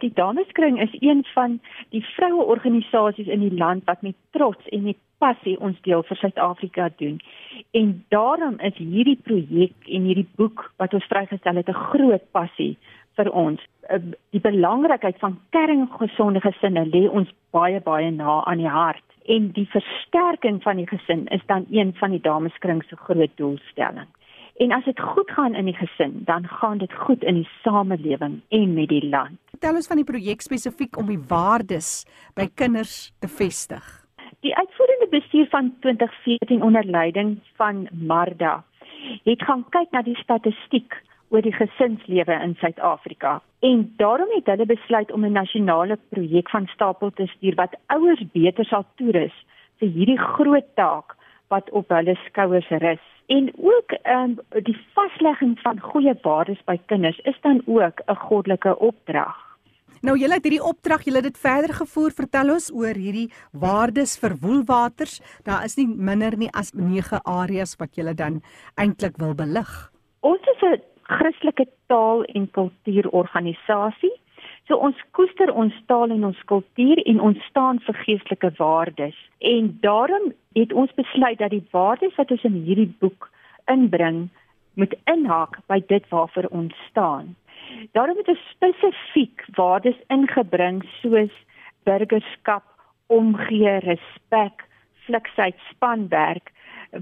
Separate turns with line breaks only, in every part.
Die Dameskring is een van die vroueorganisasies in die land wat met trots en met passie ons deel vir Suid-Afrika doen. En daarom is hierdie projek en hierdie boek wat ons vrygestel het 'n groot passie vir ons. Eh, die belangrikheid van kerngesonde gesinne lê ons baie baie na aan die hart en die versterking van die gesin is dan een van die Dameskring se groot doelstellings. En as dit goed gaan in die gesin, dan gaan dit goed in die samelewing en met die land.
Vertel ons van die projek spesifiek om die waardes by kinders te vestig.
Die uitvoerende bestuur van 2014 onder leiding van Marda het gaan kyk na die statistiek oor die gesinslewe in Suid-Afrika en daarom het hulle besluit om 'n nasionale projek van stapel te stuur wat ouers beter sal toerus vir hierdie groot taak wat op hulle skouers rus en ook um, die vaslegging van goeie waardes by kinders is dan ook 'n goddelike opdrag.
Nou julle het hierdie opdrag, julle het dit verder gevoer. Vertel ons oor hierdie waardes vir woelwaters. Daar is nie minder nie as 9 areas wat julle dan eintlik wil belig.
Ons is 'n Christelike taal en kultuurorganisasie. So ons koester ons taal en ons kultuur en ons staan vir geestelike waardes. En daarom het ons besluit dat die waardes wat ons in hierdie boek inbring, moet inhaak by dit waarvoor ons staan. Daarom het ons spesifiek waardes ingebring soos burgerskap, omgee, respek, fliksheid, spanwerk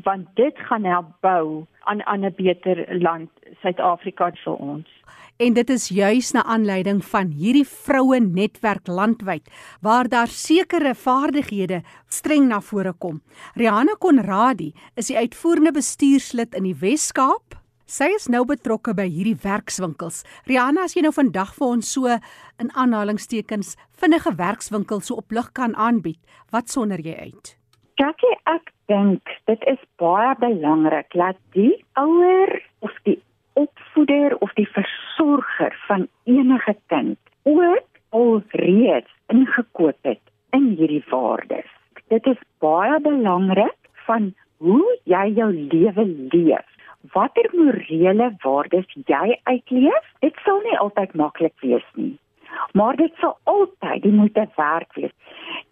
want dit gaan help bou aan aan 'n beter land Suid-Afrika vir ons.
En dit is juis na aanleiding van hierdie vroue netwerk landwyd waar daar sekere vaardighede streng na vore kom. Rihanna Konradi is die uitvoerende bestuurslid in die Wes-Kaap. Sy is nou betrokke by hierdie werkswinkels. Rihanna, as jy nou vandag vir ons so in aanhalingstekens vinnige werkswinkel so op lig kan aanbied, wat sonder jy uit?
Kyk, ek dink dit is baie belangrik dat die ouer of die opvoeder of die versorger van enige kind ook alreeds ingekoop het in hierdie waardes. Dit is baie belangrik van hoe jy jou lewe leef. Watter morele waardes jy uitleef, dit sal nie altyd maklik wees nie. Maar dit sal altyd die moeite werd wees.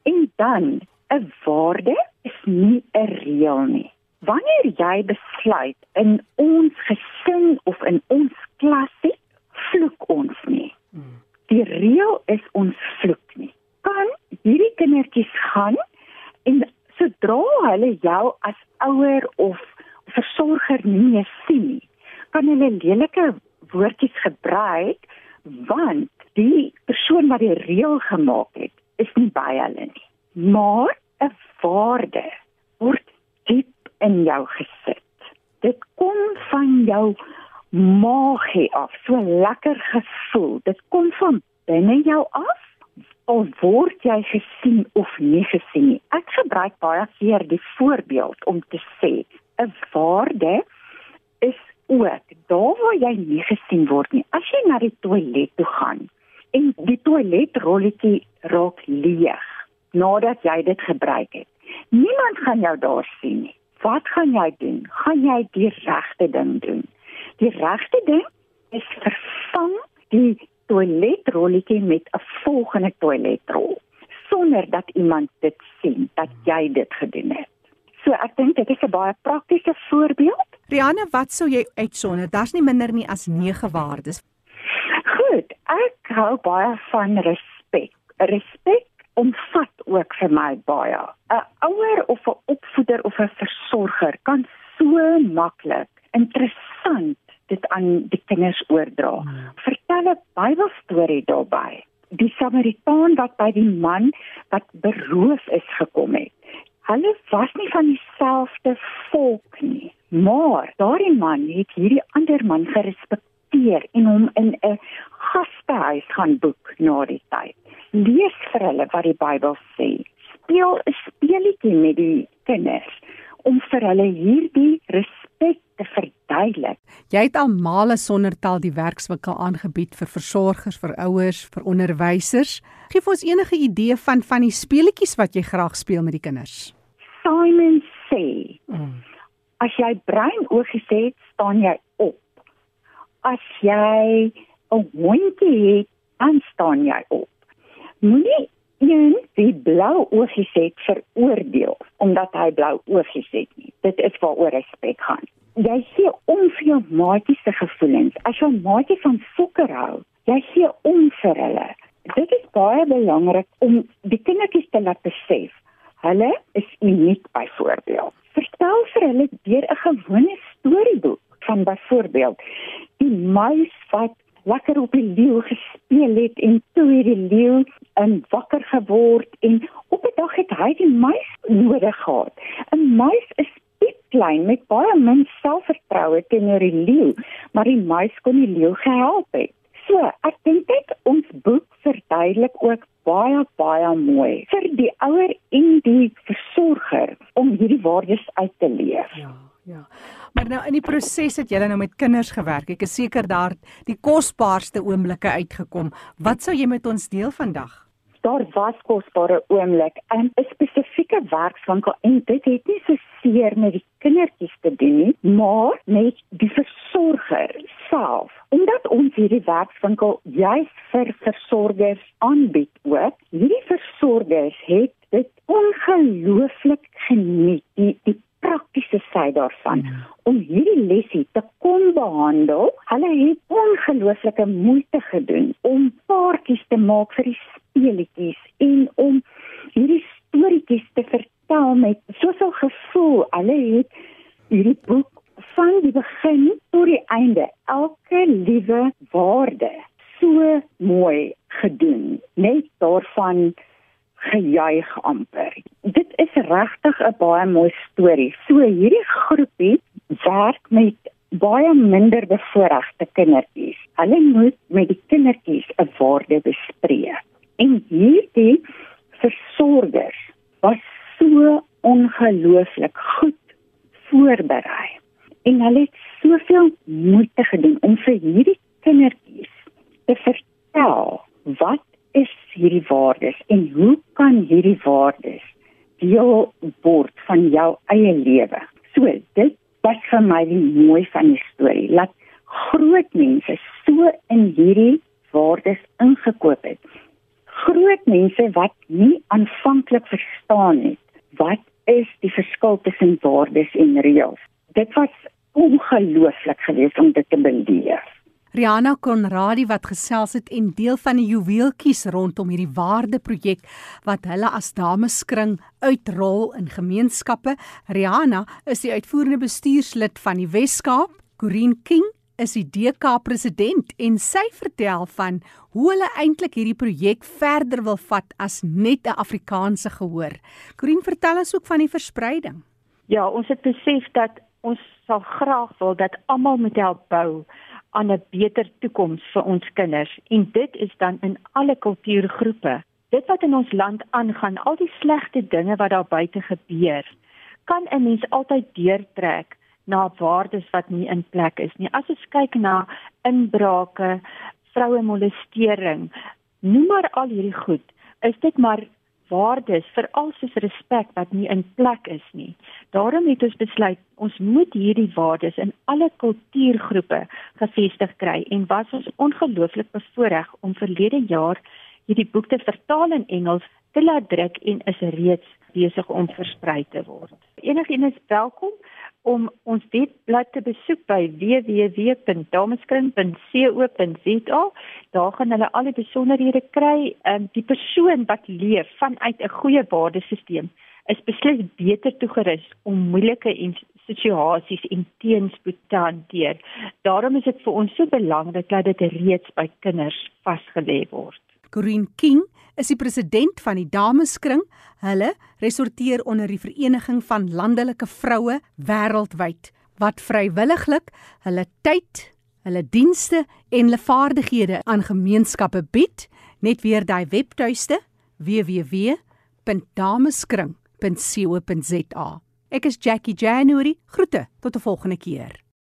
En dan 'n waarde is nie 'n reël nie. Wanneer jy besluit in ons gesin of in ons klasie vloek ons nie. Die reël is ons vloek nie. Kan hierdie kindertjies gaan en sodra hulle jou as ouer of versorger nie meer sien nie, kan hulle lelike woordjies gebruik want die persoon wat die reël gemaak het, is nie by hulle nie. Maar 'n waarde word diep in jou gesit. Dit kom van jou maagie af, so lekker gevoel. Dit kom van binne jou af. Of word jy gesien of nie gesien nie? Ek gebruik baie keer die voorbeeld om te sê 'n waarde is ook daar waar jy nie gesien word nie. As jy na die toilet toe gaan en die toiletrolletjie raak leeg, nadat jy dit gebruik het. Niemand gaan jou daar sien nie. Wat gaan jy doen? Gaan jy die regte ding doen? Die regte ding is vervang die toiletrolletjie met 'n volgende toiletrol sonder dat iemand dit sien dat jy dit gedoen het. So ek dink dit is 'n baie praktiese voorbeeld.
Rianne, wat sou jy uitsonder? Daar's nie minder nie as 9 waardes.
Goed, ek hou baie van respek. Respek omvat ook vir my baie. 'n Ouer of 'n opvoeder of 'n versorger kan so maklik interessant dit aan die kinders oordra. Hmm. Vertel 'n Bybelstorie daarbey. Die Samaritaan wat by die man wat beroof is gekom het. Hulle was nie van dieselfde volk nie, maar daardie man het hierdie ander man gerespekteer en hom in 'n gastehuis gaan boek na die tyd lees vir hulle wat die Bybel sê. Speel 'n speletjie met die kinders om vir hulle hierdie respek te verduidelik.
Jy het almal sonder tel die werkswinkel aangebied vir versorgers, vir ouers, vir onderwysers. Geef ons enige idee van van die speletjies wat jy graag speel met die kinders.
Simon sê: mm. As jy brein oorgesê het, staan jy. As jy 'n hondjie het dan staan jy op. Moenie een wie blou oogies het veroordeel omdat hy blou oogies het nie. Dit is waaroor respek gaan. Jy sê om vir jou maatjie se gevoelens. As jou maatjie van sokker hou, jy sê om vir hulle. Dit is baie belangrik om die kindertjies te laat besef. Hulle is uniek byvoorbeeld. Vertel vir hulle deur 'n gewone storieboek van byvoorbeeld die muis wat lekker op die leeu gespeel het en toe het die leeu in wakker geword en op 'n dag het hy die muis nodig gehad. 'n Muis is klein met baie min selfvertroue teenoor die leeu, maar die muis kon die leeu gehelp het. So, ek dink dit ons boek verduidelik ook baie baie mooi vir die ouer en die versorger om hierdie waardes uit te leef.
Ja. Maar nou in die proses het julle nou met kinders gewerk. Ek is seker daar die kosbaarste oomblikke uitgekom. Wat sou jy met ons deel vandag?
Daar was kosbare oomblik in 'n spesifieke werkswinkel en dit het nie so seer met die kindertjies te doen nie, maar met die versorger self. Omdat ons hierdie werkswinkel juis vir versorgers aanbied ook, hierdie versorgers het dit ongelooflik geniet. Die die praktiese sy daarvan mm. om hierdie lesie te kon behandel. Hulle het ongelooflike moeite gedoen om paartjies te maak vir die speletjies en om hierdie storieetjies te vertel met soveel gevoel. Hulle het hierdie boek van die begin tot die einde elke liewe woorde so mooi gedoen. Net daarvan gejuig amper. Is regtig 'n baie mooi storie. So hierdie groepie werk met baie minder bevoorregte kindertjies. Hulle moet met die kindertjies 'n waarde bespreek. En hierdie versorgers was so ongelooflik goed voorberei. En hulle het soveel moeite gedoen om vir hierdie kindertjies te vertel wat is hierdie waardes en hoe kan hierdie waardes deel word van jou eie lewe? So, dit was vir my die mooi van die storie. Laat groot mense so in hierdie waardes ingekoop het. Groot mense wat nie aanvanklik verstaan het wat is die verskil tussen waardes en reëls. Dit was ongelooflik geweest om dit te beleef.
Rihanna Konradi wat gesels het en deel van die juweeltjies rondom hierdie waardeprojek wat hulle as dameskring uitrol in gemeenskappe. Rihanna is die uitvoerende bestuurslid van die Wes-Kaap. Corinne King is die DK president en sy vertel van hoe hulle eintlik hierdie projek verder wil vat as net 'n Afrikaanse gehoor. Corinne vertel ons ook van die verspreiding.
Ja, ons het besef dat ons sal graag wil dat almal moet help bou aan 'n beter toekoms vir ons kinders en dit is dan in alle kultuurgroepe. Dit wat in ons land aangaan, al die slegte dinge wat daar buite gebeur, kan 'n mens altyd deurtrek na waardes wat nie in plek is nie. As ons kyk na inbrake, vroue molestering, noem maar al hierdie goed, is dit maar waardes veral soos respek wat nie in plek is nie. Daarom het ons besluit ons moet hierdie waardes in alle kultuurgroepe gevestig kry en was ons ongelooflik bevoorreg om verlede jaar hierdie boek te vertaal in Engels te laat druk en is reeds besig om versprei te word. Enigeen is welkom om ons webblad te besoek by www.dameskring.co.za. Daar gaan hulle al die besonderhede kry. Ehm die persoon wat leef vanuit 'n goeie waardesisteem is beslis beter toegerus om moeilike en situasies en teenspoed te hanteer. Daarom is dit vir ons so belangrik dat dit reeds by kinders vasgelê word.
Corinne King is die president van die Dameskring. Hulle resorteer onder die Vereniging van Landelike Vroue wêreldwyd wat vrywilliglik hulle tyd, hulle dienste en hulle vaardighede aan gemeenskappe bied. Net weer daai webtuiste www.dameskring.co.za. Ek is Jackie January. Groete tot 'n volgende keer.